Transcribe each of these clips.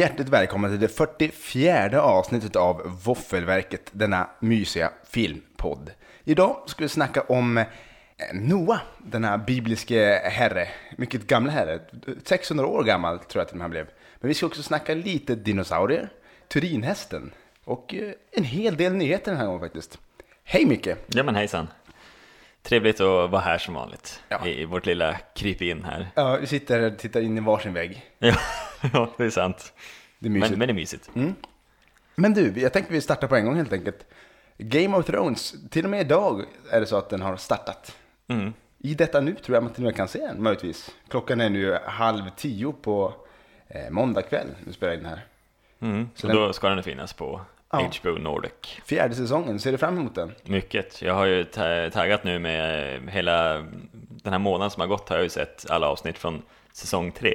hjärtligt välkomna till det 44 avsnittet av Våffelverket, denna mysiga filmpodd. Idag ska vi snacka om eh, Noah, Noa, denna bibliske herre, mycket gamla herre, 600 år gammal tror jag att han blev. Men vi ska också snacka lite dinosaurier, Turinhästen och eh, en hel del nyheter den här gången faktiskt. Hej Micke! Ja men hejsan! Trevligt att vara här som vanligt Ja. i vårt lilla kryp in här. Ja, vi sitter och tittar in i varsin vägg. Ja, det är sant. Det är. Mm. Men, men det är mysigt. Men du, jag tänkte vi startar på en gång helt enkelt. Game of Thrones, till och med idag är det så att den har startat. Mm. I detta nu tror jag man till och med kan se den, möjligtvis. Klockan är nu halv tio på eh, måndag kväll, nu spelar in här. Mm. Så och den- då ska den finnas på Ja. HBO Nordic. Fjärde säsongen, ser du fram emot den? Mycket. Jag har ju ta- taggat nu med eh, hela den här månaden som har gått har jag ju sett alla avsnitt från säsong tre.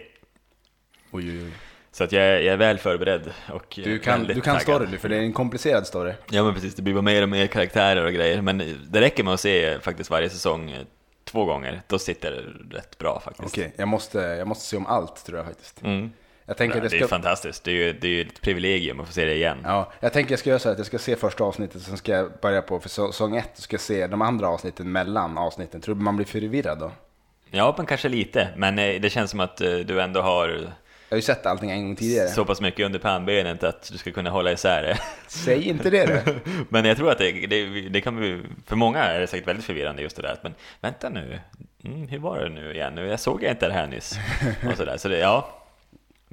Oj, oj, oj. Så att jag, är- jag är väl förberedd och Du kan, väldigt du kan taggad. story, för det är en komplicerad story. Ja men precis, det blir bara mer och mer karaktärer och grejer. Men det räcker med att se faktiskt varje säsong eh, två gånger. Då sitter det rätt bra faktiskt. Okej, jag, måste, jag måste se om allt tror jag faktiskt. Mm. Jag tänker att Det jag är ska... fantastiskt, det är ju det är ju ett privilegium att få se det igen. Ja, jag tänker jag ska göra så här att jag ska se första avsnittet, sen ska jag börja på för säsong ett, så ska jag se de andra avsnitten mellan avsnitten. Tror du man blir förvirrad då? Ja, men kanske lite, men eh, det känns som att eh, du ändå har Jag har ju sett allting en gång tidigare. så pass mycket under pannbenet att du ska kunna hålla isär det. Säg inte det du. Men jag tror att det, det, det kan bli, för många är det säkert väldigt förvirrande just det där men vänta nu, mm, hur var det nu igen? Jag såg jag inte det här nyss. Och sådär, så det, ja.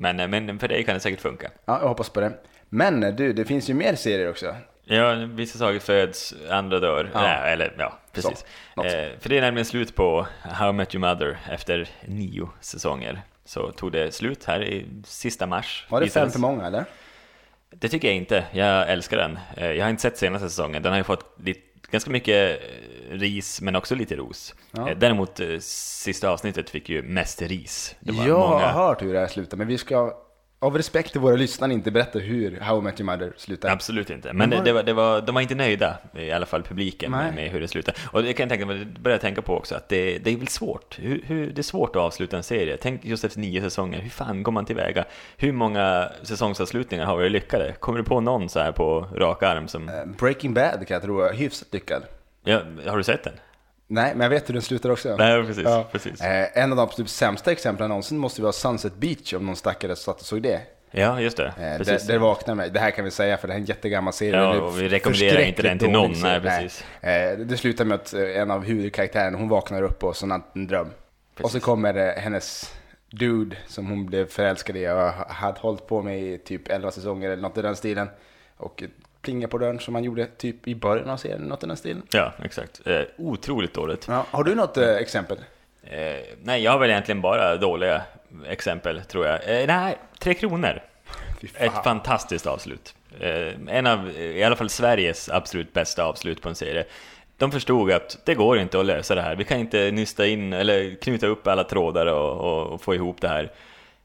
Men, eh, men för dig kan det säkert funka. Ja, jag hoppas på det. Men eh, du, det finns ju mer serier också. Ja, vissa saker föds, andra dör. Ja. Nej, eller ja, precis. Så, eh, för det är nämligen slut på How I Met Your Mother efter nio säsonger. Så tog det slut här i sista mars. Var det fem för många eller? Det tycker jag inte. Jag älskar den. Eh, Jag har inte sett senaste säsongen. Den har ju fått lite, ganska mycket eh, ris, men också lite ros. Ja. Eh, Däremot eh, sista avsnittet fick ju mest ris. Jag många... har hört hur det här slutar, men vi ska av respekt till våra lyssnare inte berätta hur How I Met Your Mother slutar. Absolut inte. Men De det, det var, det var, de var inte nöjda, i alla fall publiken, med, med hur det slutade. Och det kan jag tänka mig, det börjar jag tänka på också, att det, det är väl svårt. Hur, hur, det är svårt att avsluta en serie. Tänk just efter nio säsonger, hur fan går man tillväga? Hur många säsongsavslutningar har varit lyckade? Kommer du på någon så här på rak arm som... Eh, Breaking Bad kan jag tro är hyfsat lyckad. Ja, har du sett den? Nej, men jag vet hur den slutar också. Nej, precis. Ja. precis. Eh, en av de absolut sämsta exemplen någonsin måste vara Sunset Beach, om någon stackare satt och såg det. Ja, just det. Eh, där, precis. där vaknar mig. Det här kan vi säga, för det här är en jättegammal serie. Ja, och vi rekommenderar inte den till någon, nej, precis. Eh, det slutar med att eh, en av huvudkaraktärerna, hon vaknar upp och så har en dröm. Och så Precis. kommer eh, hennes dude som hon blev förälskad i och hade hållit på med i typ 11 säsonger eller något i den stilen. Och plingar på dörren som han gjorde typ i början av serien, något i den stilen. Ja, exakt. Eh, otroligt dåligt. Ja, har du något eh, exempel? Eh, nej, jag har väl egentligen bara dåliga exempel, tror jag. Eh, nej, Tre Kronor. Ett fan. fantastiskt avslut. Eh, en av, eh, i alla fall Sveriges absolut bästa avslut på en serie. De förstod att det går inte att lösa det här. Vi kan inte nysta in eller knyta upp alla trådar och, och, och få ihop det här.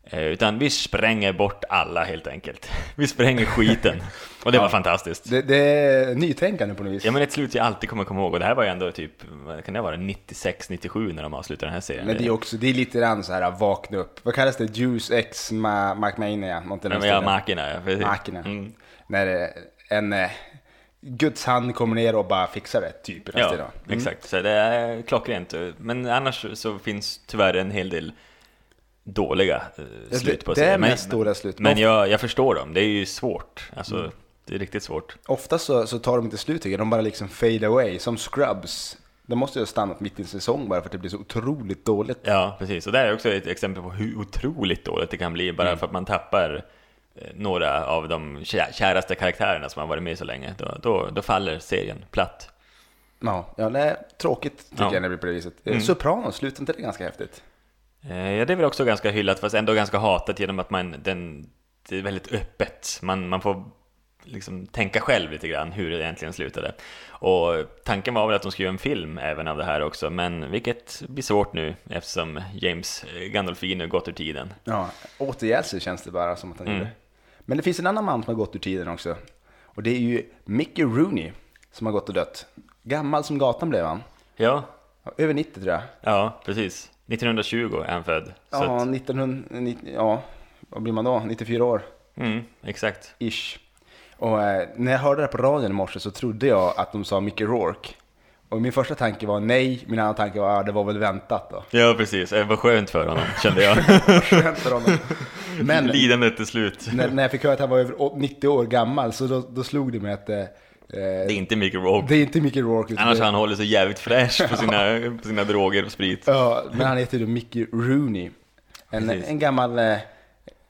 Eh, utan vi spränger bort alla helt enkelt. Vi spränger skiten. Och det var Ja. fantastiskt. Det, det är nytänkande på något vis. Ja men ett slut jag alltid kommer komma ihåg och det här var ju ändå typ, vad kan det vara, 96-97 när de avslutade den här serien. Men det är också, det är lite grann så här vakna upp. Vad kallas det? Juice X Ma i Ja, men ja, markerna, ja. precis. Mm. När eh, en eh, Guds hand kommer ner och bara fixar det, typ. Ja. Mm. exakt. Så det är klockrent. Men annars så finns tyvärr en hel del dåliga eh, slut på det, det är serien. Men, mest dåliga slut. men jag, jag förstår dem, det är ju svårt. Alltså, det är riktigt svårt. Ofta så, så tar de inte slut tycker jag. De bara liksom fade away. Som Scrubs. De måste ju ha stannat mitt i en säsong bara för att det blir så otroligt dåligt. Ja, precis. Och det är också ett exempel på hur otroligt dåligt det kan bli bara Mm. för att man tappar eh, några av de kä- käraste karaktärerna som har varit med så länge. Då, då, då faller serien platt. Ja, ja det är tråkigt tycker Ja. jag när det blir på det viset. Mm. Sopranos, slutar inte det ganska häftigt? Eh, Ja, det är väl också ganska hyllat, fast ändå ganska hatat genom att man, den, det är väldigt öppet. Man, man får liksom tänka själv lite grann hur det egentligen slutade. Och tanken var väl att de skulle göra en film även av det här också, men vilket blir svårt nu eftersom James Gandolfini gått ur tiden. Ja, återgälld sig känns det bara som att han Mm. gjorde. Men det finns en annan man som har gått ur tiden också. Och det är ju Mickey Rooney som har gått och dött. Gammal som gatan blev han. Ja, Över 90 tror jag. ja precis. 1920 är han född. Ja, att, 1990, ja, vad blir man då? 94 år? Mm, exakt. Ish. Och eh, när jag hörde det på radion i morse så trodde jag att de sa Mickey Rourke. Och min första tanke var nej, min andra tanke var att det var väl väntat då. Ja, precis. Det var skönt för honom, kände jag. Skönt för honom. Men Lidandet till slut. när, när jag fick höra att han var över å- 90 år gammal så då, då slog det mig att eh, Det är inte Mickey Rourke. det är inte Mickey Rourke. Annars det- han hållit sig jävligt fräsch på sina, på sina droger och sprit. Ja, men han heter ju Mickey Rooney. En, Precis. en gammal, eh,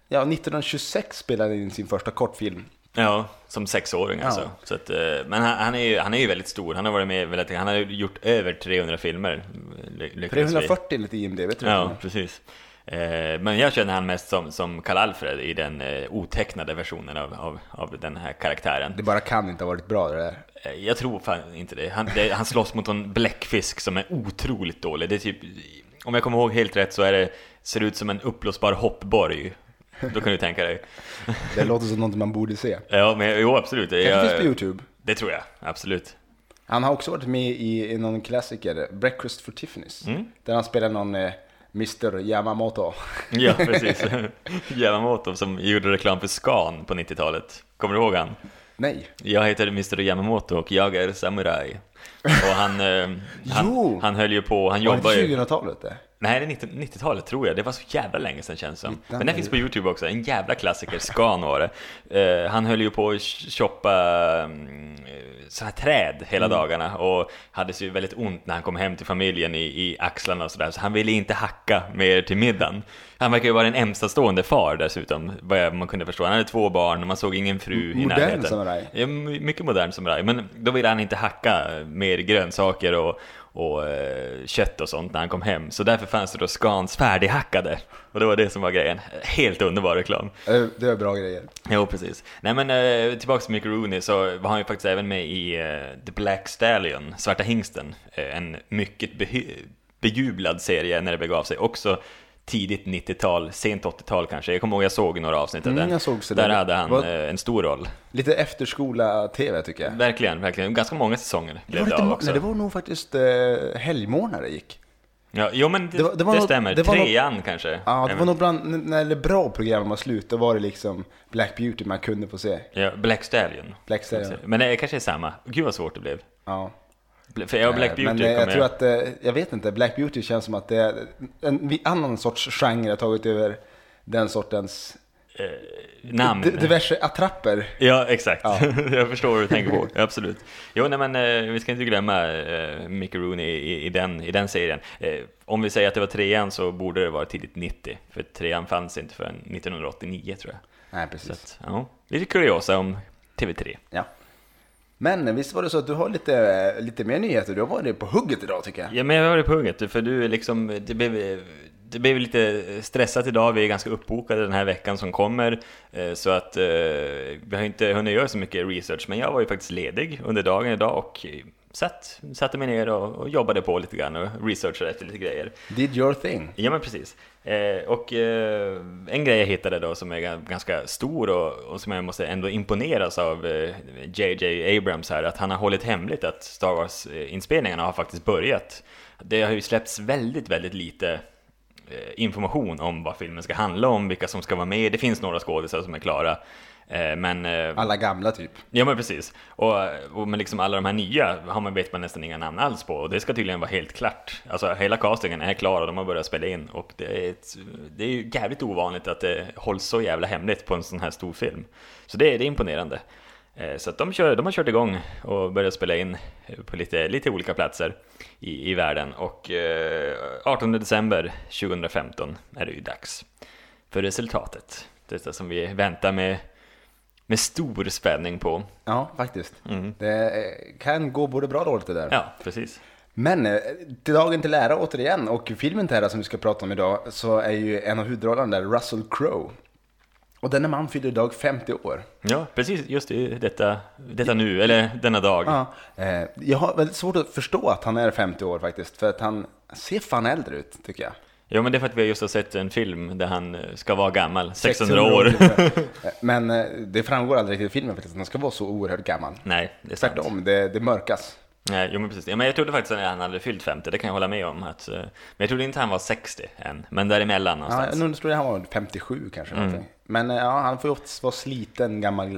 ja 1926 spelade han in sin första kortfilm. Ja, som sexåring alltså. Ja. Så att, eh, men han, han, är ju, han är ju väldigt stor. Han har varit med väldigt, han har gjort över 300 filmer. ly- lyckades vi. 340 enligt IMDB tror jag. Ja, precis. Eh, Men jag känner han mest som, som Karl-Alfred i den eh, otecknade versionen av, av, av den här karaktären. Det bara kan inte ha varit bra det där. Eh, Jag tror fan inte det. Han, det, han slåss mot en bläckfisk som är otroligt dålig. Det är typ, om jag kommer ihåg helt rätt så är det, ser det ut som en uppblåsbar hoppborg. Då kan du tänka dig. Det låter som något man borde se. Ja, men jo absolut. Det, Kanske jag- finns på YouTube. Det tror jag, absolut. Han har också varit med i, i någon klassiker, Breakfast for Tiffany's. Mm. Där han spelar någon Mr Yamamoto. Ja, precis. Yamamoto som gjorde reklam för Scan på 90-talet. Kommer du ihåg han? Nej. Jag heter Mr Yamamoto och jag är samuraj. Och han, eh, han, han höll ju på, han Var jobbar det ju... 2000-talet det? Nej, det är 90 90-talet tror jag. Det var så jävla länge sedan känns det som. Men den finns på YouTube också. En jävla klassiker. Scan var det. Eh, han höll ju på att shoppa um, sådana här träd hela Mm. dagarna och hade så väldigt ont när han kom hem till familjen i, i axlarna och sådär. Så han ville inte hacka mer till middagen. Han verkar ju vara en ensamstående far dessutom, vad man kunde förstå. Han hade två barn och man såg ingen fru i Modern närheten. samuraj. Ja, my- mycket modern samuraj. Men då ville han inte hacka mer grönsaker och, och eh, kött och sånt när han kom hem. Så därför fanns det då Scans färdighackade. Och det var det som var grejen. Helt underbar reklam. Eh, Det var bra grejer. Jo, precis. Nej men eh, tillbaka till Mick Rooney så var han ju faktiskt även med i eh, The Black Stallion, Svarta Hingsten. En mycket bejublad serie när det begav sig. Också tidigt 90-tal, sent 80-tal kanske. Jag kommer ihåg jag såg några avsnitt av Mm, den. Där det. hade han Vad- eh, en stor roll. Lite efterskola-tv tycker jag. Verkligen, verkligen. Ganska många säsonger Det blev det, lite, av också. nej, det var nog faktiskt eh, helgmån när det gick. Ja, jo men det, Det var- det var det något- stämmer. det var något- Trean kanske. Ja, det Även- var nog bland, när det bra program var slut, då var det liksom Black Beauty man kunde få se. Ja, Black Stallion. Black Stallion. Men det kanske är samma. Gud vad svårt det blev. Ja. För jag Black Eh, Beauty Men eh, jag tror att, eh, jag vet inte, Black Beauty känns som att det är en annan sorts genre tagit över den sortens namn. diverse attrapper. Ja, exakt. Ja. jag förstår vad du tänker på. Absolut. Jo, nej, men eh, vi ska inte glömma eh, Mickey Rooney i, i, den, i den serien. Eh, om vi säger att det var trean så borde det vara tidigt 90. För trean fanns inte förrän 1989 tror jag. Nej, precis. att, ja, lite kuriosa om TV3. Ja. Men visst var det så att du har lite, lite mer nyheter? Du har varit på hugget idag tycker jag. Ja, men jag har varit på hugget, för du är liksom, det blev, det blev lite stressat idag, vi är ganska uppbokade den här veckan som kommer, eh, så att eh, vi har inte hunnit göra så mycket research, men jag var ju faktiskt ledig under dagen idag och satt, satte mig ner och, och jobbade på lite grann och researchade efter lite grejer. Did your thing. Ja men precis. Eh, och eh, en grej jag hittade då som är ga- ganska stor och, och som jag måste ändå imponeras av eh, JJ Abrams här, att han har hållit hemligt att Star Wars-inspelningarna har faktiskt börjat. Det har ju släppts väldigt, väldigt lite eh, information om vad filmen ska handla om, vilka som ska vara med. Det finns några skådespelare som är klara. Eh, men eh, Alla gamla typ. Ja men precis. Och, och men liksom alla de här nya har man, vet man nästan inga namn alls på och det ska tydligen vara helt klart. Alltså hela castingen är klar och de har börjat spela in och det är, ett, det är ju jävligt ovanligt att det hålls så jävla hemligt på en sån här stor film. Så det, det är imponerande. Eh, Så att de, kör, de har kört igång och börjat spela in på lite, lite olika platser i, i världen och eh, 18 december 2015 är det ju dags för resultatet. Detta som vi väntar med, med stor spänning på. Ja, faktiskt. Mm. Det kan gå både bra och dåligt det där. Ja, precis. Men eh, till dagen till ära återigen och filmen till ära som vi ska prata om idag så är ju en av huvudrollerna där Russell Crowe. Och denna man fyller idag 50 år. Ja, precis. Just i detta, detta nu, eller denna dag. Ja, eh, jag har väldigt svårt att förstå att han är 50 år faktiskt, för att han ser fan äldre ut tycker jag. Ja, men det är för att vi just har sett en film där han eh, ska vara gammal, 600, år. ungefär. Eh, Men eh, det framgår aldrig riktigt i filmen faktiskt att han ska vara så oerhört gammal. Nej, det är sant. Tvärtom, det, det mörkas. Nej, jo men precis. Ja, men jag trodde faktiskt att han hade fyllt 50, det kan jag hålla med om. Att, eh, men jag trodde inte han var 60 än, men däremellan Ja, någonstans. nu tror jag han var 57 kanske. Mm. någonting. Men ja, han får ju ofta vara sliten gammal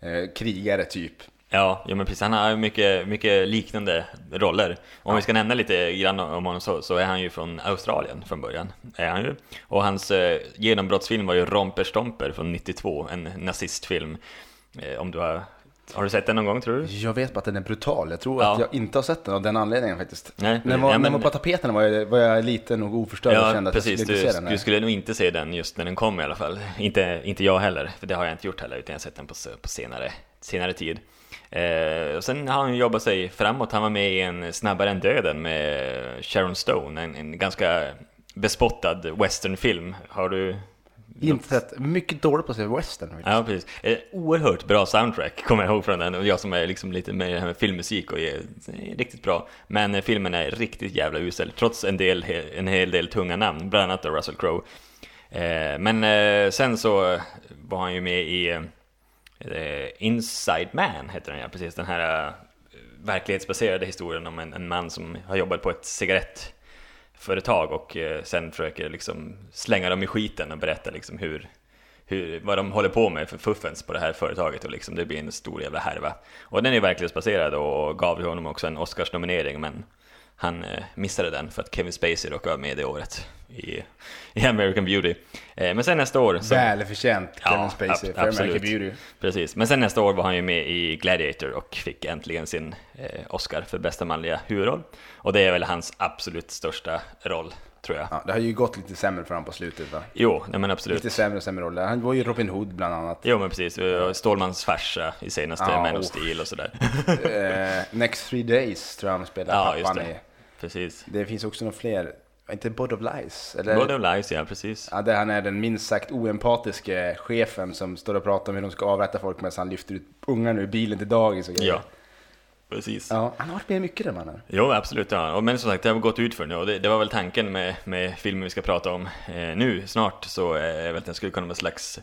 eh, krigare typ. Ja, ja men precis. Han har mycket, mycket liknande roller. Om vi ska nämna lite grann om honom så, så är han ju från Australien från början. Är han ju. Och hans eh, genombrottsfilm var ju Romper Stomper från 92, en nazistfilm. Eh, om du har, har du sett den någon gång tror du? Jag vet bara att den är brutal. Jag tror Ja. att jag inte har sett den av den anledningen faktiskt. Nej, när, var, ja, när men- var på tapeten var jag, var jag liten och oförstörd och Ja, kände att precis. jag Du, skulle inte se den. du skulle nog inte se den just när den kom i alla fall. Inte, inte jag heller, för det har jag inte gjort heller, utan jag har sett den på, på senare, senare tid. Eh, och sen har han jobbat sig framåt. Han var med i en Snabbare än döden med Sharon Stone, en, en ganska bespottad westernfilm. Har du Inte sett. Mycket dåligt på att se western faktiskt. Ja, precis. Eh, oerhört bra soundtrack, kommer jag ihåg från den. Och jag som är liksom lite med det här med filmmusik och är, riktigt bra. Men eh, filmen är riktigt jävla usel, trots en, del, en hel del tunga namn, bland annat Russell Crowe. Eh, men sen så var han ju med i Eh, Inside Man, heter den ja, precis. Den här eh, verklighetsbaserade historien om en, en man som har jobbat på ett cigarettföretag och eh, sen försöker liksom slänga dem i skiten och berätta liksom hur, hur, vad de håller på med för fuffens på det här företaget och liksom det blir en stor jävla härva. Och den är verklighetsbaserad och gav honom också en Oscarsnominering men han eh, missade den för att Kevin Spacey råkade vara med det året i, i American Beauty. Eh, men sen nästa år... så- Välförtjänt Ja, Kevin Spacey ab- för absolut. American Beauty. Precis, men sen nästa år var han ju med i Gladiator och fick äntligen sin eh, Oscar för bästa manliga huvudroll. Och det är väl hans absolut största roll, tror jag. Ja, det har ju gått lite sämre för honom på slutet va? Jo, nej men absolut. Lite sämre och sämre roller. Han var ju Robin Hood bland annat. Jo men precis, Stålmans farsa i senaste Ja, Man of. Steel och sådär. eh, Next Three Days tror jag han spelar ja, just pappan i. det. Precis. Det finns också några fler. Inte Board of Lies? Eller? Board of Lies, ja precis. Ja, där han är den minst sagt oempatiske chefen som står och pratar om hur de ska avrätta folk medan han lyfter ut ungarna ur bilen till dagis och grejer. Ja, precis. Ja, han har varit med mycket den mannen. Jo, absolut. Ja. Och Men som sagt, det har gått ut för nu och det, det var väl tanken med, med filmen vi ska prata om eh, nu snart så är väl att den skulle kunna vara en slags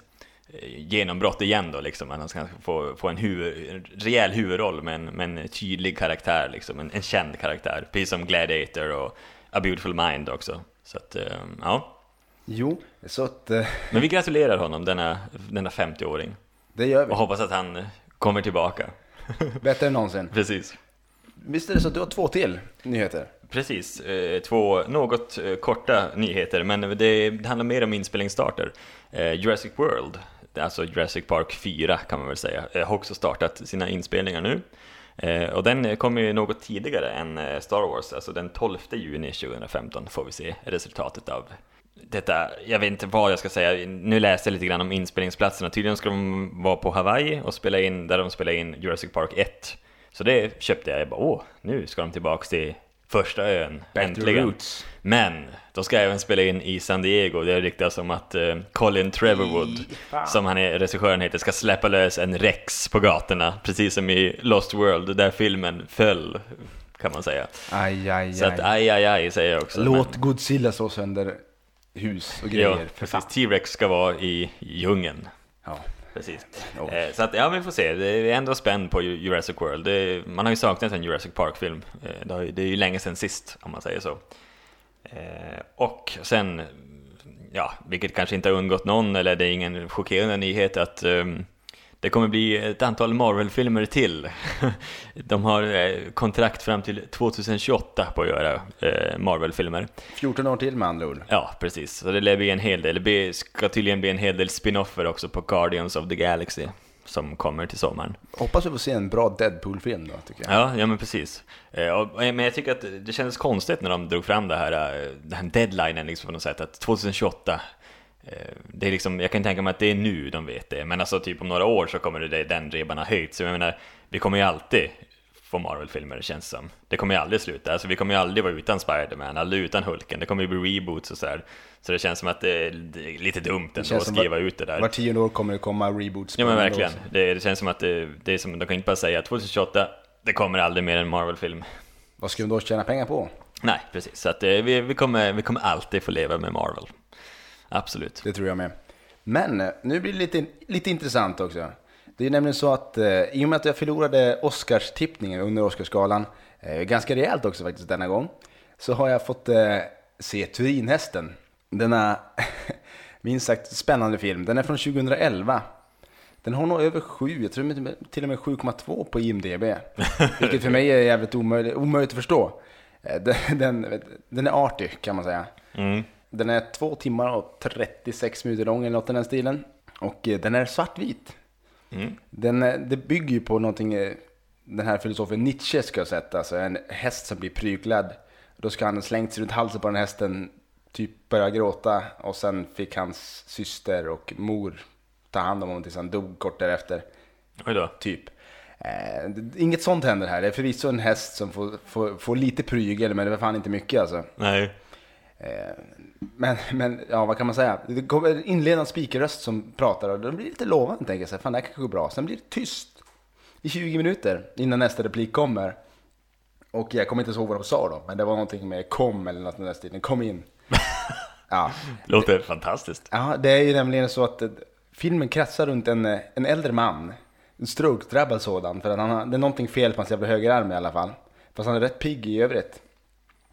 eh, genombrott igen då liksom. Att han ska få, få en, huvud, en rejäl huvudroll med en, med en tydlig karaktär liksom. En, en känd karaktär. Precis som Gladiator och A Beautiful Mind också. Så att, eh, ja. Jo, så att eh, Men vi gratulerar honom, denna, denna 50-åring. det gör vi. Och hoppas att han eh, kommer tillbaka. Bättre än någonsin. Precis. Visst är det så att du har två till nyheter? Precis, eh, två något eh, korta nyheter, men det, handlar mer om inspelningsstarter. Eh, Jurassic World, alltså Jurassic Park 4 kan man väl säga, har också startat sina inspelningar nu. Och den kommer ju något tidigare än Star Wars, alltså den 12 juni 2015 får vi se resultatet av detta, jag vet inte vad jag ska säga, nu läste jag lite grann om inspelningsplatserna, tydligen ska de vara på Hawaii och spela in där de spelar in Jurassic Park 1. Så det köpte jag, jag bara åh, nu ska de tillbaks till första ön, Back äntligen. roots. Men, de ska även spela in i San Diego, det ryktas om att eh, Colin Trevorwood, fan. som han är, regissören heter, ska släppa lös en Rex på gatorna, precis som i Lost World, där filmen föll, kan man säga. Aj, aj, Så att aj. aj, aj, aj säger jag också. Låt men- Godzilla slå sönder hus och Ja, grejer. fan. precis. T-Rex ska vara i djungeln. Ja. Precis. Ja. Eh, så att, ja, vi får se. Det är ändå spänd på Ju- Jurassic World. Det, man har ju saknat en Jurassic Park-film. Eh, det, det är ju länge sedan sist, om man säger så. Eh, och sen, ja, vilket kanske inte har undgått någon, eller det är ingen chockerande nyhet, att ehm, det kommer bli ett antal Marvel-filmer till. De har eh, kontrakt fram till 2028 på att göra eh, Marvel-filmer. 14 år till med andra ord. Ja, precis. Så det lär bli en hel del. Det ska tydligen bli en hel del spin-offer också på Guardians of the Galaxy som kommer till sommaren. Hoppas vi får se en bra Deadpool-film då, tycker jag. Ja, ja men precis. Eh, men jag tycker att det kändes konstigt när de drog fram det här, den här deadlinen liksom på något sätt, att 2028 eh, det är liksom, jag kan tänka mig att det är nu de vet det, men alltså typ om några år så kommer det, den ribban ha höjts. Jag menar, vi kommer ju alltid få Marvel-filmer känns som. Det kommer ju aldrig sluta, alltså vi kommer ju aldrig vara utan Spider-Man, aldrig utan Hulken, det kommer ju bli reboots och sådär. Så det känns som att det är, det är lite dumt ändå att skriva var- ut det där. Var tionde år kommer det komma reboots. Ja men verkligen. Det, det känns som att det, det är som, de kan inte bara säga 2028, det kommer aldrig mer en Marvel-film. Vad ska de då tjäna pengar på? Nej, precis. Så att eh, vi, vi, kommer, vi kommer alltid få leva med Marvel. Absolut. Det tror jag med. Men eh, nu blir det lite, lite intressant också. Det är nämligen så att eh, i och med att jag förlorade Oscars-tippningen under Oscarsgalan, eh, ganska rejält också faktiskt denna gång, så har jag fått eh, se Turinhästen. Denna minst sagt spännande film. Den är från 2011. Den har nog över 7, jag tror till och med 7,2 på IMDB. Vilket för mig är jävligt omöjligt, omöjligt att förstå. Eh, Den, den, den är artig kan man säga. Mm. Den är två timmar och 36 minuter lång eller något i den stilen. Och eh, den är svartvit. Mm. Den, eh, det bygger ju på någonting, eh, den här filosofen Nietzsche ska ha sett, alltså en häst som blir pryglad. Då ska han ha slängt sig runt halsen på den hästen, typ börja gråta och sen fick hans syster och mor ta hand om honom tills han dog kort därefter. Oj då. Typ. Eh, inget sånt händer här. Det är förvisso en häst som får, får, får lite prygel, men det var fan inte mycket alltså. Nej. Eh, men, men ja, vad kan man säga? Det kommer en inledande speakerröst som pratar och det blir lite lovande, tänker här, fan, det här kanske går bra. Sen blir det tyst i 20 minuter innan nästa replik kommer. Och jag kommer inte ihåg vad de sa då, men det var någonting med kom eller något i den stilen. Kom in. Ja, Låter fantastiskt. ja det är ju nämligen så att eh, filmen kretsar runt en, eh, en äldre man. En stroke-drabbad sådan. För att han har, det är någonting fel på hans jävla högerarm i alla fall. Fast han är rätt pigg i övrigt.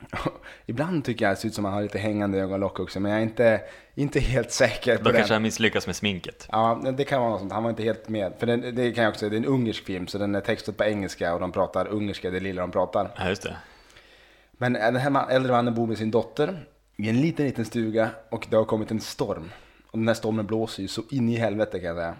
Ibland tycker jag det ser ut som att han har lite hängande ögonlock också, men jag är inte, inte helt säker på Då det. kanske han misslyckas med sminket. Ja, det kan vara något sånt. Han var inte helt med. För det, det kan jag också säga, det är en ungersk film, så den är textad på engelska och de pratar ungerska, det lilla de pratar. Ja, just det. Men den här man- äldre mannen bor med sin dotter i en liten, liten stuga och det har kommit en storm. Och den här stormen blåser ju så in i helvete kan jag säga.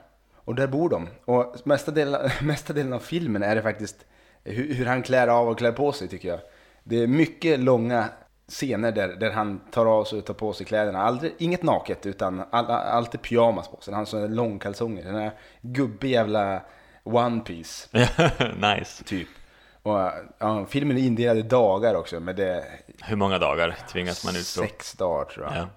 Och där bor de. Och mesta delen, mesta delen av filmen är det faktiskt hur, hur han klär av och klär på sig tycker jag. Det är mycket långa scener där, där han tar av sig och tar på sig kläderna. Aldrig, inget naket utan all, alltid pyjamas på sig. Han har sådana långkalsonger. Den här gubbig jävla one piece nice. typ. Och ja, filmen är indelad i dagar också, men det är Hur många dagar tvingas man utstå? sex dagar tror jag. Ja.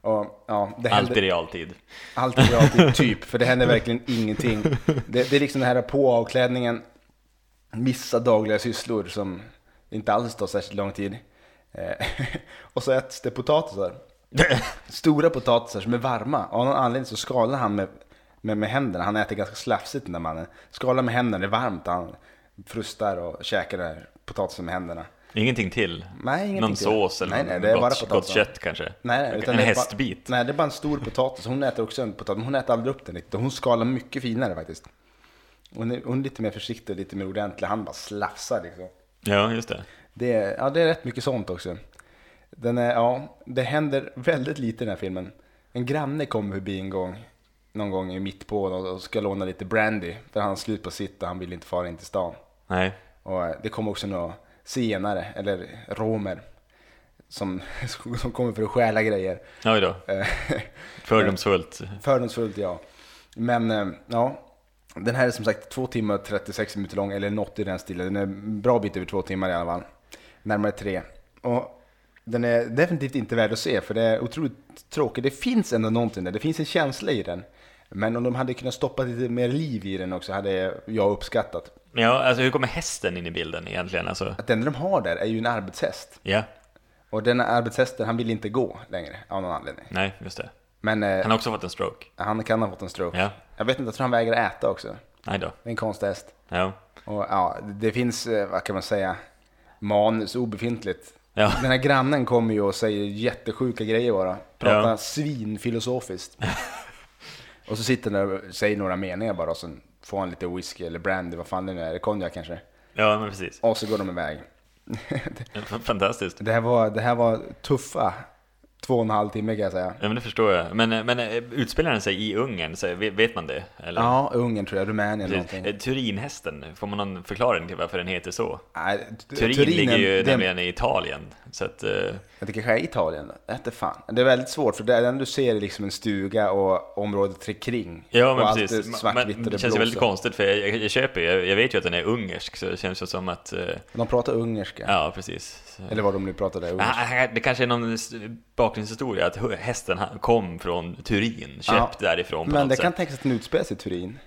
Och, ja, det Allt i händer, realtid. allt i realtid, typ, för det händer verkligen ingenting. Det, det är liksom den här på avklädningen, vissa dagliga sysslor som inte alls tar särskilt lång tid. Eh, och så äts det potatisar. Stora potatisar som är varma. Av någon anledning så skalar han med, med, med händerna. Han äter ganska slafsigt den där mannen. Skalar med händerna, det är varmt. Han frustar och käkar potatisen med händerna. Ingenting till? Nej, ingenting Någon till. sås eller Nej, nej, det är bara gott, potatis. gott kött kanske? Nej, nej, en utan det är bara- hästbit? nej, det är bara en stor potatis. Hon äter också en potatis, men hon äter aldrig upp den riktigt. Hon skalar mycket finare faktiskt. Hon är, hon är lite mer försiktig och lite mer ordentlig. Han bara slafsar liksom. Ja, just det. Det är, ja, det är rätt mycket sånt också. Den är, ja, det händer väldigt lite i den här filmen. En granne kommer förbi en gång, någon gång i mitt på och ska låna lite brandy. För han har slut på sitt och han vill inte fara in till stan. Nej. Och eh, det kommer också några senare, eller romer, som, som kommer för att stjäla grejer. Oj då. Eh, Fördomsfullt. Fördomsfullt ja. Men eh, ja, den här är som sagt två timmar och 36 minuter lång, eller något i den stilen. Den är en bra bit över två timmar i alla fall. Närmare tre. Och den är definitivt inte värd att se, för det är otroligt tråkigt. Det finns ändå någonting där, det finns en känsla i den. Men om de hade kunnat stoppa lite mer liv i den också hade jag uppskattat. Ja, alltså hur kommer hästen in i bilden egentligen? Alltså, Att enda de har där är ju en arbetshäst. ja. Och den arbetshästen, han vill inte gå längre av någon anledning. Nej, just det. Men eh, Han har också fått en stroke. han kan ha fått en stroke. Ja. Jag vet inte, jag tror han vägrar äta också. Nej då. Det är en konstig häst. Ja. Och ja, det finns, eh, vad kan man säga, manus obefintligt. Ja. Den här grannen kommer ju och säger jättesjuka grejer bara. Pratar Ja. svinfilosofiskt. och så sitter han och säger några meningar bara och sen får han lite whisky eller brandy, vad fan det nu är, konjak kanske. Ja, men precis. Och så går de iväg. Fantastiskt. Det här var, det här var tuffa två och en halv timme kan jag säga. Ja, men det förstår jag. Men, men eh, utspelar den sig i Ungern? Så vet man det? Eller? Ja, Ungern tror jag, Rumänien Precis. någonting. Eh, Turinhästen, får man någon förklaring till varför den heter så? Nej, Turin, Turin är- ligger ju det- nämligen i Italien. Så att, eh, Jag tycker kanske är Italien. Inte fan. Det är väldigt svårt för det enda du ser är liksom en stuga och området kring. ja, men och precis. Allt svartvitt men det det känns väldigt konstigt, för jag, jag, jag köper jag, jag vet ju att den är ungersk, så det känns ju som att... eh, De pratar ungerska. Ja, precis. Så- Eller vad de nu pratade ungerska. Ah, Det kanske är någon bakgrundshistoria, att hästen kom från Turin, köpt därifrån på Men det sätt. kan tänkas att den utspelar sig i Turin.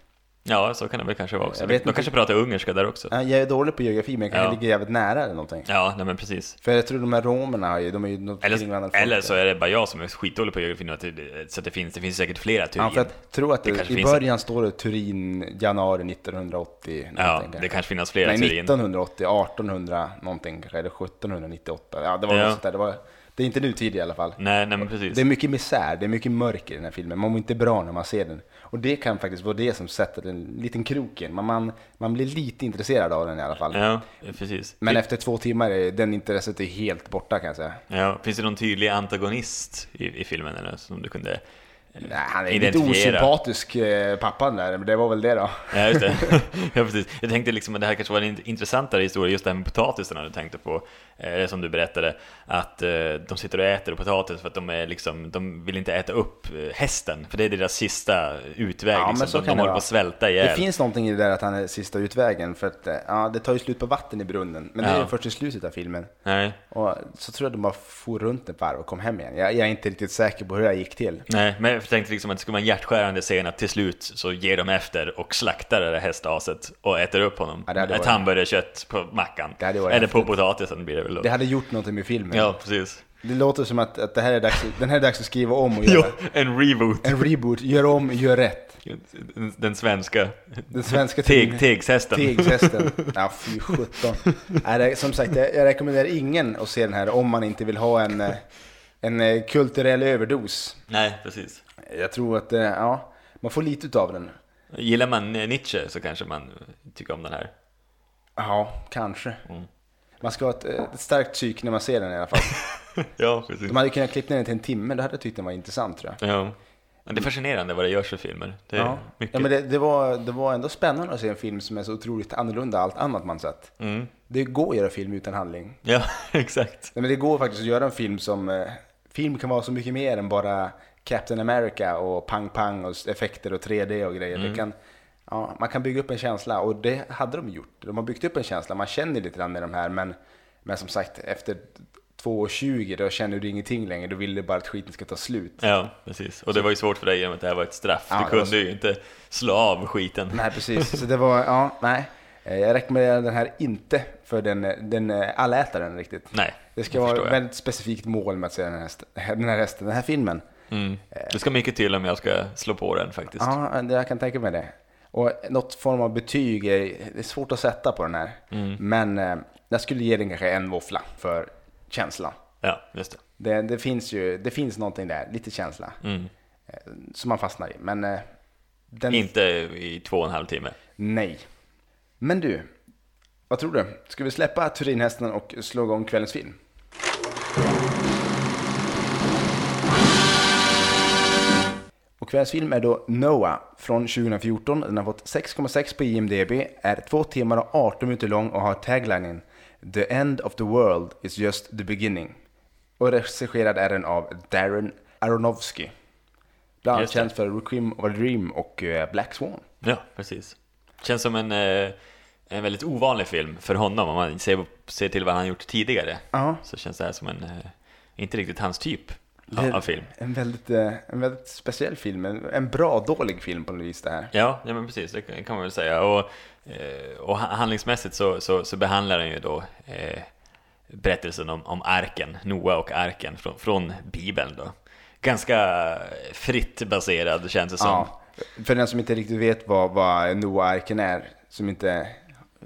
Ja, så kan det väl kanske vara också. Jag vet De inte. kanske pratar ungerska där också. Ja, Jag är dålig på geografi men jag kanske Ja. ligger jävligt nära eller någonting. Ja, nej men precis. För jag tror de här romerna har ju, de är ju något Eller, varandra. eller så är det bara jag som är skitdålig på geografi att det- så att det finns, det finns säkert flera Turin. Ja, för jag tror att Det det, kanske i finns- början står det Turin januari 1980. Ja, någonting det kanske finns flera Nej, Turin. 1980, 1800 någonting kanske, eller 1798. Ja, det var Ja. något sånt där. Det var Det är inte nutid i alla fall. Nej, nej men precis. Det är mycket misär, det är mycket mörker i den här filmen. Man mår inte bra när man ser den. Och det kan faktiskt vara det som sätter en liten kroken. Man, man, man blir lite intresserad av den i alla fall. Ja, precis. Men efter två timmar är den intresset är helt borta kan jag säga. Ja, finns det någon tydlig antagonist i, i filmen eller som du kunde Nej, han är lite osympatisk eh, pappan där, men det var väl det då. Ja, just det. ja, precis. Jag tänkte liksom att det här kanske var en intressantare historia, just det här med potatisen du tänkte på, eh, som du berättade, att eh, de sitter och äter potatis för att de, är liksom, de vill inte äta upp eh, hästen, för det är deras sista utväg. Ja, liksom. så de de det håller på att svälta Det ihjäl. finns någonting i det där att han är sista utvägen, för att eh, ja, det tar ju slut på vatten i brunnen. Men det är Ja. först i slutet av filmen. Nej, Och så tror jag de bara for runt ett varv och kom hem igen. Jag, jag är inte riktigt säker på hur det gick till. nej, men jag tänkte liksom att det skulle vara en hjärtskärande scen att till slut så ger de efter och slaktar det där hästaset och äter upp honom. Ja, det Ett hamburgerkött på mackan. Det Eller på potatisen blir det då. Det hade gjort någonting med filmen. Ja, precis. Det låter som att, att det här är dags, den här är dags att skriva om och göra en reboot. en reboot. Gör om, gör rätt. Den, den svenska Den svenska teg, teg, tegshästen. tegshästen. Ja, fy sjutton. Nej, Som sagt, jag, jag rekommenderar ingen att se den här om man inte vill ha en, eh, en eh, kulturell överdos. Nej, precis. Jag tror att, eh, ja, man får lite utav den. Gillar man Nietzsche så kanske man tycker om den här. Ja, kanske. Mm. Man ska ha ett, eh, ett starkt psyk när man ser den i alla fall. Ja, precis. De hade kunnat klippa ner den till en timme, då hade jag tyckt den var intressant tror jag. Ja. Men det är fascinerande vad det görs för filmer. Det Ja, mycket. ja men det, det, var, det var ändå spännande att se en film som är så otroligt annorlunda allt annat man sett. Mm. Det går att göra film utan handling. Ja, exakt. Nej, men det går faktiskt att göra en film som... Eh, film kan vara så mycket mer än bara Captain America och pang-pang och effekter och 3D och grejer. Mm. Det kan, ja, man kan bygga upp en känsla och det hade de gjort. De har byggt upp en känsla, man känner lite grann med de här men, men som sagt efter 2.20 då känner du ingenting längre, då vill du bara att skiten ska ta slut. Ja, precis. Och det var ju svårt för dig genom att det här var ett straff. Ja, du kunde var ju inte slå av skiten. Nej, precis. Så det var, ja, nej. Eh, Jag rekommenderar den här inte för den, den eh, allätaren riktigt. Nej, Det ska vara ett väldigt specifikt mål med att se den här, den här hästen, den här filmen. Mm. Det ska mycket till om jag ska slå på den faktiskt. Ja, jag kan tänka mig det. Och något form av betyg är, det är svårt att sätta på den här. Mm. Men eh, jag skulle ge den kanske en våffla för känslan. Ja, just det. Det, det finns ju, det finns någonting där, lite känsla, Mm. eh, som man fastnar i. Men eh, den, Inte i två och en halv timme. nej. Men du, vad tror du? Ska vi släppa Turinhästen och slå igång kvällens film? Och kvällens film är då Noah från 2014. Den har fått 6,6 på IMDB, är 2 timmar och 18 minuter lång och har taglinen The end of the world is just the beginning. Och regisserad är den av Darren Aronofsky. Bland annat känd för Requiem of a Dream och eh, Black Swan. Ja, precis. Känns som en, eh, en väldigt ovanlig film för honom om man ser, ser till vad han gjort tidigare. Ja. Så känns det här som en, eh, inte riktigt hans typ Av film. En väldigt, eh, en väldigt speciell film, en, en bra dålig film på något vis det här. Ja, ja men precis, det kan man väl säga. Och, eh, och ha- handlingsmässigt så, så, så behandlar den ju då eh, berättelsen om, om arken, Noa och arken från, från Bibeln då. Ganska fritt baserad känns det som. Ja, för den som inte riktigt vet vad, vad Noah-arken är, som inte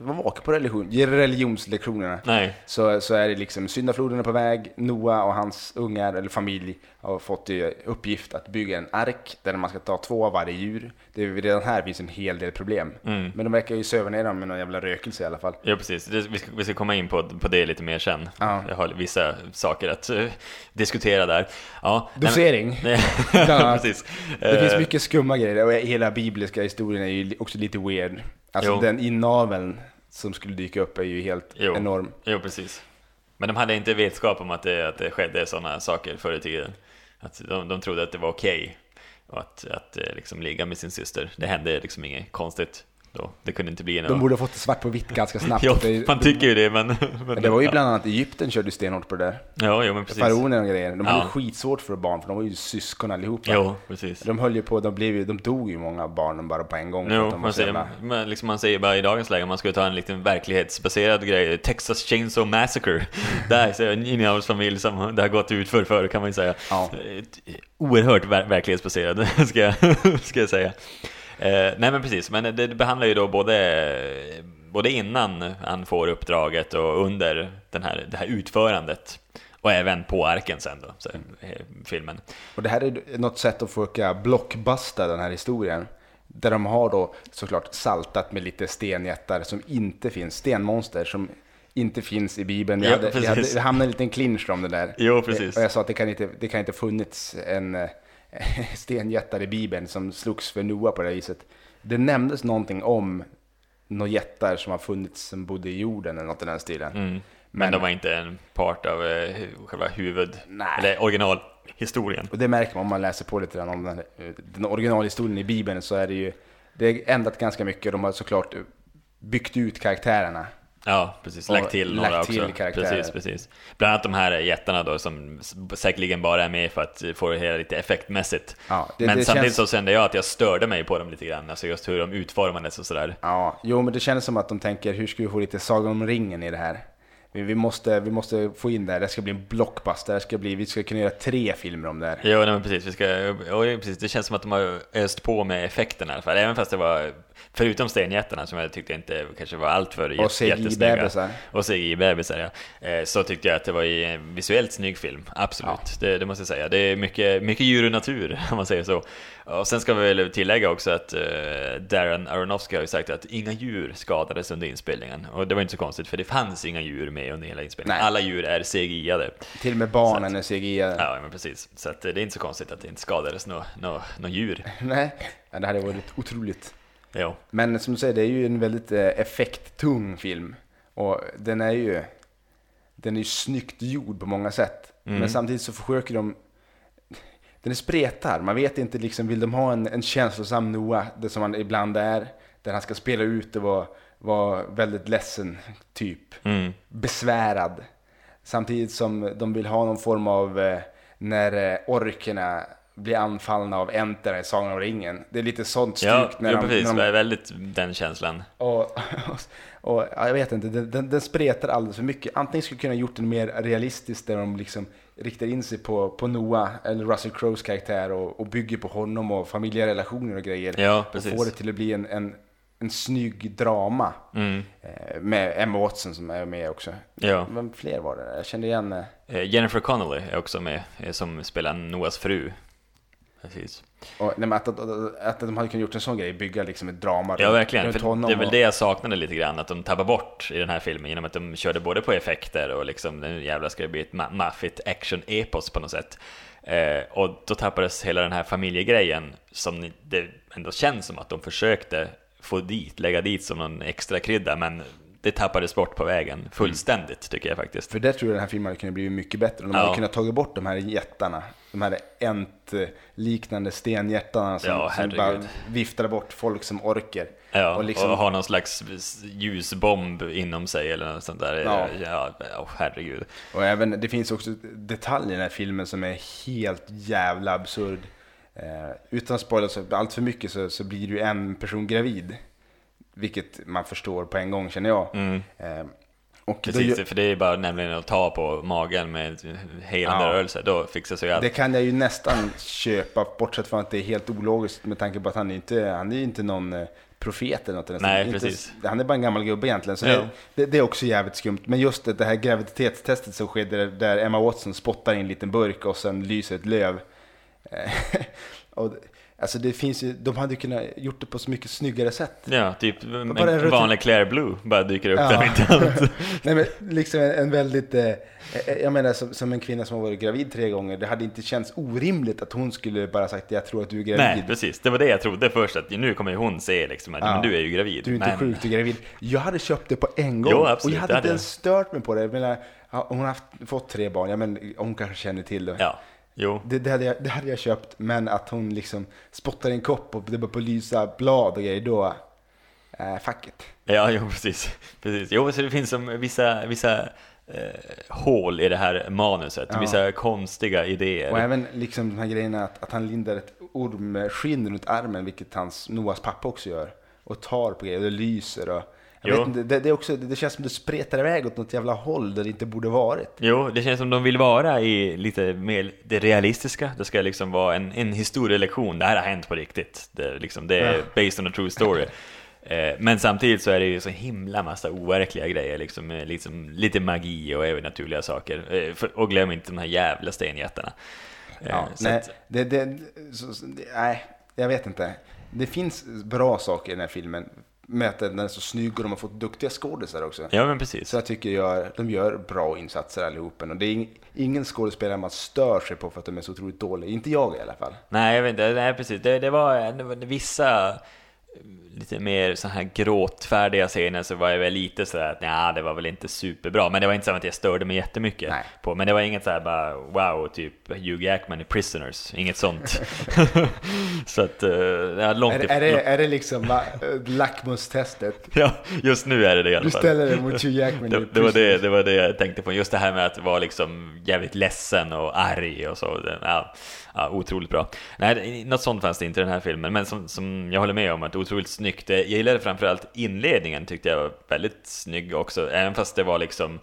var vaken på religion, religionslektionerna, Nej, så, så är det liksom syndafloden är på väg, Noah och hans ungar eller familj har fått i uppgift att bygga en ark där man ska ta två av varje djur. Det är redan här finns en hel del problem. Mm. Men de verkar ju söva ner dem med någon jävla rökelse i alla fall. ja precis. Det, vi, ska, vi ska komma in på, på det lite mer sen. Ja. Jag har vissa saker att eh, diskutera där. Ja, Dosering. Nej, precis. Det Eh, finns mycket skumma grejer och hela bibliska historien är ju också lite weird. Alltså Jo. den inaveln som skulle dyka upp är ju helt Jo. enorm. Jo, precis. Men de hade inte vetskap om att det, att det skedde sådana saker förr i tiden. Att de, de trodde att det var okej att, att eh, liksom ligga med sin syster. Det hände liksom inget konstigt då. Det kunde inte bli något... De borde ha fått det svart på vitt ganska snabbt. Det, man tycker ju det, men... men det var ju ja. bland annat Egypten körde stenhårt på det där. Ja, jo, men precis. Faraonerna och grejer. De hade Ja. ju skitsvårt för barn, för de var ju syskon allihopa. Jo, precis. De höll ju på, de, blev ju, de dog ju många barnen bara på en gång. Jo, man så säger, jävla- men liksom man säger bara i dagens läge, man skulle ta en liten verklighetsbaserad grej, Texas Chainsaw Massacre. Där ser jag en innehavsfamilj som det har gått ut för förr kan man ju säga. Ja. Oerhört ver verklighetsbaserad, ska jag, ska jag säga. Eh, nej men precis, men det, behandlar ju då både, både innan han får uppdraget och under den här, det här utförandet Och även på arken sen då, så, filmen. Och det här är något sätt att försöka blockbusta den här historien. Där de har då såklart saltat med lite stenjättar som inte finns, stenmonster som inte finns i Bibeln. Vi, Ja, hade, vi, hade, vi hamnade i en liten clinch om det där. Jo, precis. Och jag sa att det kan inte, det kan inte funnits en eh, stenjättar i Bibeln som slogs för Noa på det här viset. Det nämndes någonting om några jättar som har funnits som bodde i jorden eller något i den stilen. Mm. Men, Men- de var inte en part av eh, själva huvud, Nej. eller originalhistorien. Och det märker man om man läser på lite grann om den, här- den originalhistorien i Bibeln så är det ju, det är ändrat ganska mycket. De har såklart byggt ut karaktärerna. Ja, precis. Lagt till några lagt till också. karaktärer. Precis, precis. Bland annat de här jättarna då som säkerligen bara är med för att få det hela lite effektmässigt. Ja, det- Men det samtidigt känns- så kände jag att jag störde mig på dem lite grann, alltså just hur de utformades och sådär. Ja, jo men det känns som att de tänker, hur ska vi få lite Sagan om ringen i det här? Vi, vi, måste, vi måste få in det här, det ska bli en blockbuster, det ska bli, vi ska kunna göra tre filmer om det här. Jo, nej, men precis, vi ska, och precis. Det känns som att de har öst på med effekterna i alla fall. Även fast det var, förutom stenjättarna som jag tyckte inte kanske var allt för Och CGI-bebisar. Och CGI-bebisar, ja. Eh, Så tyckte jag att det var en visuellt snygg film, absolut. Det, det måste jag säga. Det är mycket, mycket djur och natur, om man säger så. Och sen ska vi väl tillägga också att eh, Darren Aronofsky har ju sagt att inga djur skadades under inspelningen. Och det var inte så konstigt, för det fanns inga djur med under hela inspelningen. Nej. Alla djur är CGI-ade. Till och med barnen är CGI. Ja, men precis. Så att det är inte så konstigt att det inte skadades några nå, nå djur. Nej, ja, det hade varit otroligt. Jo. Men som du säger, det är ju en väldigt eh, effekttung film. Och den är ju, den är ju snyggt gjord på många sätt. Mm. Men samtidigt så försöker de, den är spretar. Man vet inte liksom, vill de ha en, en känslosam Noah, det som han ibland är, där han ska spela ut och vara, vara väldigt ledsen, typ. Mm. Besvärad. Samtidigt som de vill ha någon form av, eh, när eh, orkerna blir anfallna av enterna i Sagan om ringen. Det är lite sånt styrt Ja, när de, precis. när Det de är väldigt den känslan. och, och, och ja, jag vet inte, den, den, den spretar alldeles för mycket. Antingen skulle kunna gjort den mer realistisk där de liksom riktar in sig på, på Noah eller Russell Crowes karaktär och, och bygger på honom och familjerelationer och grejer. Ja, och precis. får det till att bli en, en, en snygg drama. Mm. Eh, med Emma Watson som är med också. Ja. Vem fler var det? Jag kände igen... eh, Eh, Jennifer Connelly är också med, som spelar Noahs fru. Precis. Och, nej, att, att, att, de hade kunnat gjort en sån grej, bygga liksom ett drama Ja, verkligen. För det är väl det jag saknade lite grann, att de tappar bort i den här filmen genom att de körde både på effekter och liksom, nu jävlar ska det bli ett ma- maffigt action-epos på något sätt. Eh, och då tappades hela den här familjegrejen som det ändå känns som att de försökte få dit, lägga dit som någon extra krydda, men det tappades bort på vägen fullständigt tycker jag faktiskt. För där tror jag den här filmen hade kunnat bli mycket bättre. De Ja. hade kunnat tagit bort de här jättarna. De här ent-liknande stenjättarna som, Ja, som bara viftade bort folk som orker. Ja, och och, liksom- ha någon slags ljusbomb inom sig eller något sånt där. Ja. Ja, oh, herregud. Och även, det finns också detaljer i den här filmen som är helt jävla absurd. Eh, utan att spoila allt för mycket så, så blir ju en person gravid. Vilket man förstår på en gång känner jag. Mm. Eh, och då Precis, gör- för det är bara nämligen att ta på magen med helande Ja. rörelse, då fixar sig allt. Det kan jag ju nästan köpa, bortsett från att det är helt ologiskt med tanke på att han är inte, han är inte någon eh, profet eller något. Nej. Inte- precis. Han är bara en gammal gubbe egentligen, så det, det, det är också jävligt skumt. Men just det, det här graviditetstestet som skedde där- Emma Watson spottar i en liten burk och sen lyser ett löv. Och, alltså det finns ju, de hade ju kunnat gjort det på så mycket snyggare sätt. Ja, typ en bara en vanlig Claire Blue bara dyker upp Ja. där mitt allt. Nej men liksom en, en väldigt, eh, eh, jag menar som, som en kvinna som har varit gravid tre gånger, det hade inte känts orimligt att hon skulle bara sagt jag tror att du är gravid. Nej, precis. Det var det jag trodde först, att nu kommer ju hon se liksom att Ja. men du är ju gravid. Du är inte men, sjuk, du är gravid. Jag hade köpt det på en gång. Jo, absolut, och jag hade inte ens stört mig på det. Jag menar, hon har haft, fått tre barn, ja, men hon kanske känner till det. Ja, jo. Det, det, hade jag, det hade jag köpt, men att hon liksom spottar i en kopp och det börjar på lysa blad och grejer, då... Äh, fuck it. Ja, jo, precis. precis. Jo, så det finns som vissa, vissa eh, hål i det här manuset, Ja. vissa konstiga idéer. Och även liksom de här grejerna att, att han lindar ett ormskinn runt armen, vilket hans Noahs pappa också gör. Och tar på grejer, och det lyser och... Jag Jo. vet inte, det, det, är också, det, känns som det spretar iväg åt något jävla håll där det inte borde varit. Jo, det känns som de vill vara i lite mer det realistiska. Det ska liksom vara en, en historielektion. Det här har hänt på riktigt. Det, liksom, det är Ja. based on a true story. Eh, men samtidigt så är det ju så himla massa overkliga grejer, liksom, eh, liksom lite magi och övernaturliga saker. Eh, och glöm inte de här jävla stenjättarna. Ja, nej, att- det, det, så, nej, jag vet inte. Det finns bra saker i den här filmen. Med att den är så snygg och de har fått duktiga skådisar också. ja, men precis. Så jag tycker gör, de gör bra insatser allihopen. Och det är ing, ingen skådespelare man stör sig på för att de är så otroligt dåliga. Inte jag i alla fall. Nej, jag vet inte. Nej, precis. Det, det, var, det var vissa lite mer så här gråtfärdiga scener så var jag väl lite sådär att nej, det var väl inte superbra. Men det var inte så att jag störde mig jättemycket Nej. på. Men det var inget så här bara wow, typ Hugh Jackman i Prisoners. Inget sånt. så att, eh, ja, långt Är, är, det, är det liksom va, lackmustestet? Ja, just nu är det det i alla Du fall. ställer dig mot Hugh Jackman i Det, det, var det, det var det jag tänkte på, just det här med att vara liksom jävligt ledsen och arg och så. Det- Ja, ja, otroligt bra. Nej, det- något sånt fanns det inte i den här filmen, men som, som jag håller med om att otroligt snyggt. Jag gillade framförallt inledningen, tyckte jag var väldigt snygg också, även fast det var liksom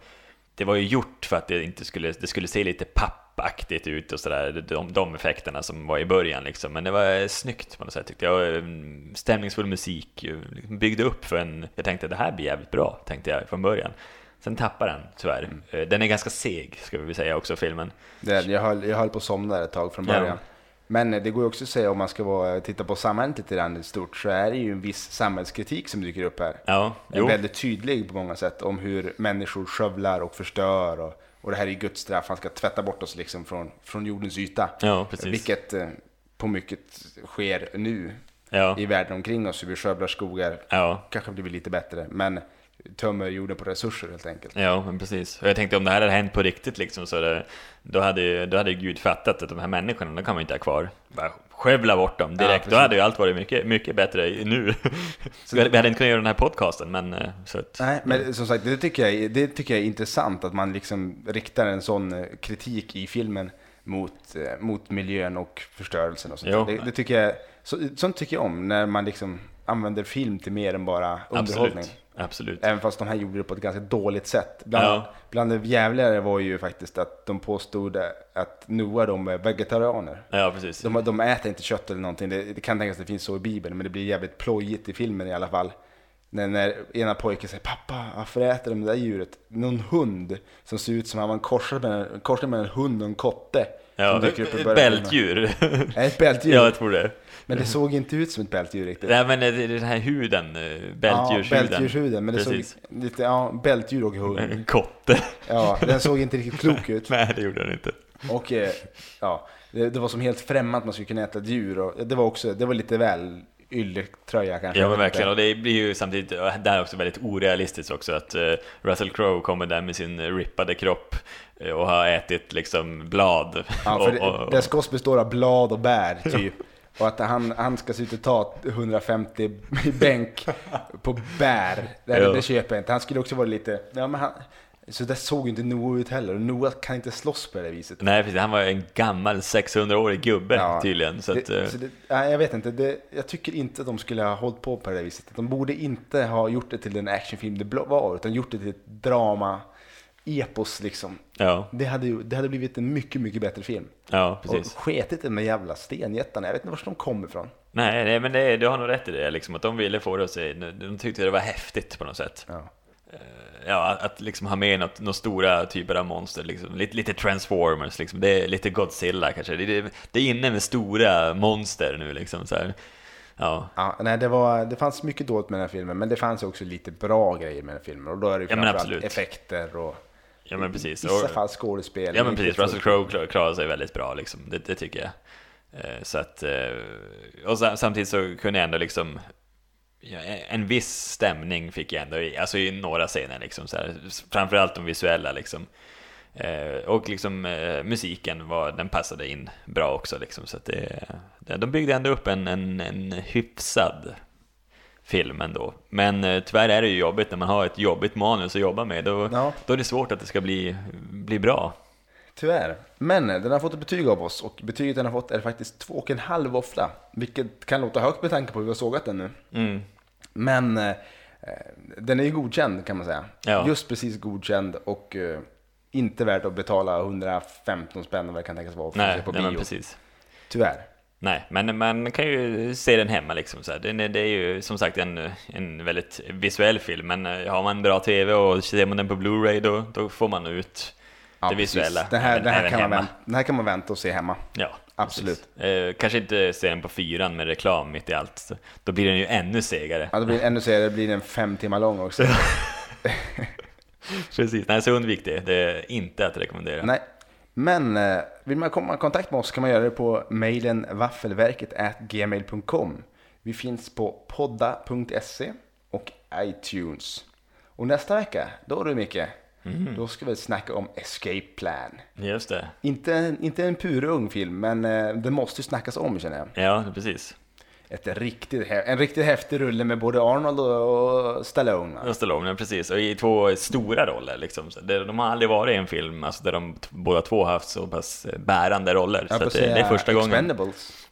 det var ju gjort för att det inte skulle, det skulle se lite pappaktigt ut och sådär, de, de effekterna som var i början liksom. Men det var snyggt på något sätt tyckte jag. Mm, Stämningsfull musik, eh, byggde upp för en, jag tänkte det här blir jävligt bra, tänkte jag från början. Sen tappar den tyvärr. Eh, Den är ganska seg, ska vi säga också, filmen. Det, jag, höll, jag höll på att somna ett tag från början. Ja. Men det går ju också att säga om man ska vara, titta på samhället lite grann stort så är det ju en viss samhällskritik som dyker upp här. Ja, är jo. väldigt tydlig på många sätt om hur människor skövlar och förstör. Och, och det här är Guds straff, han ska tvätta bort oss liksom från, från jordens yta. Ja, precis. Vilket eh, på mycket sker nu Ja, i världen omkring oss. Hur vi skövlar skogar. ja. Kanske blir lite bättre, men tömmer jorden på resurser helt enkelt. Ja, men precis. Och jag tänkte om det här hade hänt på riktigt liksom, så det, då, hade, då hade Gud fattat att de här människorna, de kan man inte ha kvar. Bara skövla bort dem direkt. precis. då hade ju allt varit mycket, mycket bättre nu. vi, hade, vi hade inte kunnat göra den här podcasten, men eh, så att, Nej, men som sagt, det tycker, jag, det tycker jag är intressant att man liksom riktar en sån eh, kritik i filmen mot, eh, mot miljön och förstörelsen och sånt. Jo. Det, det tycker jag, så, sånt tycker jag om, när man liksom använder film till mer än bara underhållning. absolut. Absolut. Även fast de här gjorde det på ett ganska dåligt sätt. Bland, Ja. bland det jävligare var ju faktiskt att de påstod att Noah de är vegetarianer. Ja, precis. De, de äter inte kött eller någonting. Det, det kan tänkas att det finns så i Bibeln, men det blir jävligt plojigt i filmen i alla fall. När, när ena pojken säger pappa, varför äter de det där djuret? Någon hund som ser ut som han var en korsning mellan en hund och en kotte. Ja, som dyker upp i ett början. bältdjur. Nej, ett bältdjur. ja, jag tror det. Men det såg inte ut som ett bältdjur riktigt. Nej, men det är den här huden, eh, ja, bältdjurshuden. bältdjurshuden. Men det Precis. såg lite, ja, bältdjur och hund. En kotte. Ja, den såg inte riktigt klok ut. Nej, det gjorde den inte. Och eh, ja, det, det var som helt främmande att man skulle kunna äta djur. Och det var också, det var lite väl ylletröja kanske. Ja jag men verkligen, och det blir ju samtidigt, det här är också väldigt orealistiskt också att eh, Russell Crowe kommer där med sin rippade kropp och har ätit liksom blad. Ja, för och, och, det, deras kost består av blad och bär typ. Och att han, han ska ut och ta 150 i bänk på bär, det, det köper jag inte. Han skulle också vara lite, ja men han, så där såg inte Noah ut heller. Och Noah kan inte slåss på det viset. Nej precis, han var en gammal 600-årig gubbe Ja. tydligen. Så att, eh, det, så det, nej, jag vet inte, det, jag tycker inte att de skulle ha hållit på på det viset. De borde inte ha gjort det till den actionfilm det var, utan gjort det till ett drama, epos liksom. ja, Det hade, det hade blivit en mycket, mycket bättre film. ja, Och precis. sketit i de jävla stenjättarna, jag vet inte var de kommer ifrån. Nej, nej men det, du har nog rätt i det, liksom, att de ville få det att se, de tyckte det var häftigt på något sätt. Ja. Ja, att, liksom ha med något, några stora typer av monster, liksom. lite, lite Transformers, liksom. det är lite Godzilla kanske. Det, det, det är inne med stora monster nu liksom. Så här. Ja, Ja, nej, det, var, det fanns mycket dåligt med den här filmen, men det fanns också lite bra grejer med den här filmen. Och då är det ju Ja, framförallt effekter och ja men precis. i vissa fall skådespel. Ja men precis, Russell Crowe klar- klarar sig väldigt bra liksom, det, det tycker jag. Eh, Så att, eh, och sa- samtidigt så kunde jag ändå liksom, en viss stämning fick jag ändå i, alltså i några scener liksom, så här, framförallt de visuella liksom. Eh, Och liksom musiken var, den passade in bra också liksom, så att det, de byggde ändå upp en, en, en hyfsad film ändå. Men eh, tyvärr är det ju jobbigt när man har ett jobbigt manus att jobba med, då, Ja. då är det svårt att det ska bli, bli bra. Tyvärr. Men eh, den har fått ett betyg av oss och betyget den har fått är faktiskt två och en halv våffla. Vilket kan låta högt med tanke på hur vi har sågat den nu. Mm. Men eh, eh, den är ju godkänd kan man säga. Ja. Just precis godkänd och eh, inte värt att betala 115 spänn vad det kan tänkas vara för att Nej, se på nej bio. precis. Tyvärr. Nej, men man kan ju se den hemma liksom. Så. Det, det är ju som sagt en, en väldigt visuell film, men eh, har man en bra TV och ser man den på Blu-ray då, då får man ut Ja, det precis. visuella. Det här, även- det, här kan man vänta, det här kan man vänta och se hemma. Ja, Absolut. precis. Eh, kanske inte se den på fyran med reklam mitt i allt. Så Då blir den ju ännu segare. Ja, det blir ännu senare, det blir en fem timmar lång också. Precis, nej så undvik det. Det är inte att rekommendera. Nej. Men eh, vill man komma i kontakt med oss kan man göra det på mejlen vaffelverket gmail.com. Vi finns på podda.se och iTunes. Och nästa vecka, då du Micke, Mm. då ska vi snacka om Escape Plan. Just det. Inte, inte en purung film, men eh, det måste ju snackas om känner jag. Ja, precis. Ett riktigt, en riktigt häftig rulle med både Arnold och Stallone. Och Stallone, precis. Och i två stora roller liksom. De har aldrig varit i en film alltså, där de båda två haft så pass bärande roller. Jag så att det, är första gången.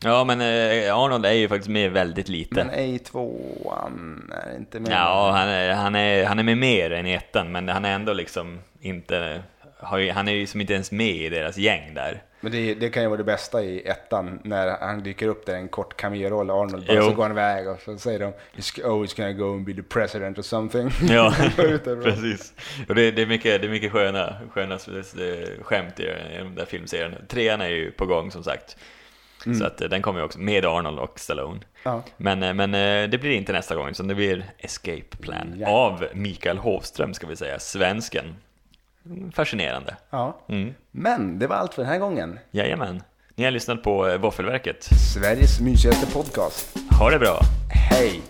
Ja, men eh, Arnold är ju faktiskt med väldigt lite. Men ej tvåan är inte med. Ja, han är, han, är, han är med mer än i ettan, men han är ändå liksom inte... Har ju, han är ju som inte ens med i deras gäng där. Men det, det kan ju vara det bästa i ettan när han dyker upp där en kort cameo-roll, Arnold, Jo. så går han iväg och så säger de "He's always gonna go and be the president or something. Ja, precis. Och det, det, är mycket, det är mycket sköna, sköna skämt i, i de där filmserierna. Trean är ju på gång som sagt. Så att eh, den kommer ju också med Arnold och Stallone. Ja. Men, eh, men eh, det blir inte nästa gång, utan det blir Escape Plan Ja. av Mikael Hovström, ska vi säga, svensken. Fascinerande. ja. Mm. Men det var allt för den här gången. Jajamän. Ni har lyssnat på Våffelverket. Sveriges mysigaste podcast. Ha det bra! Hej!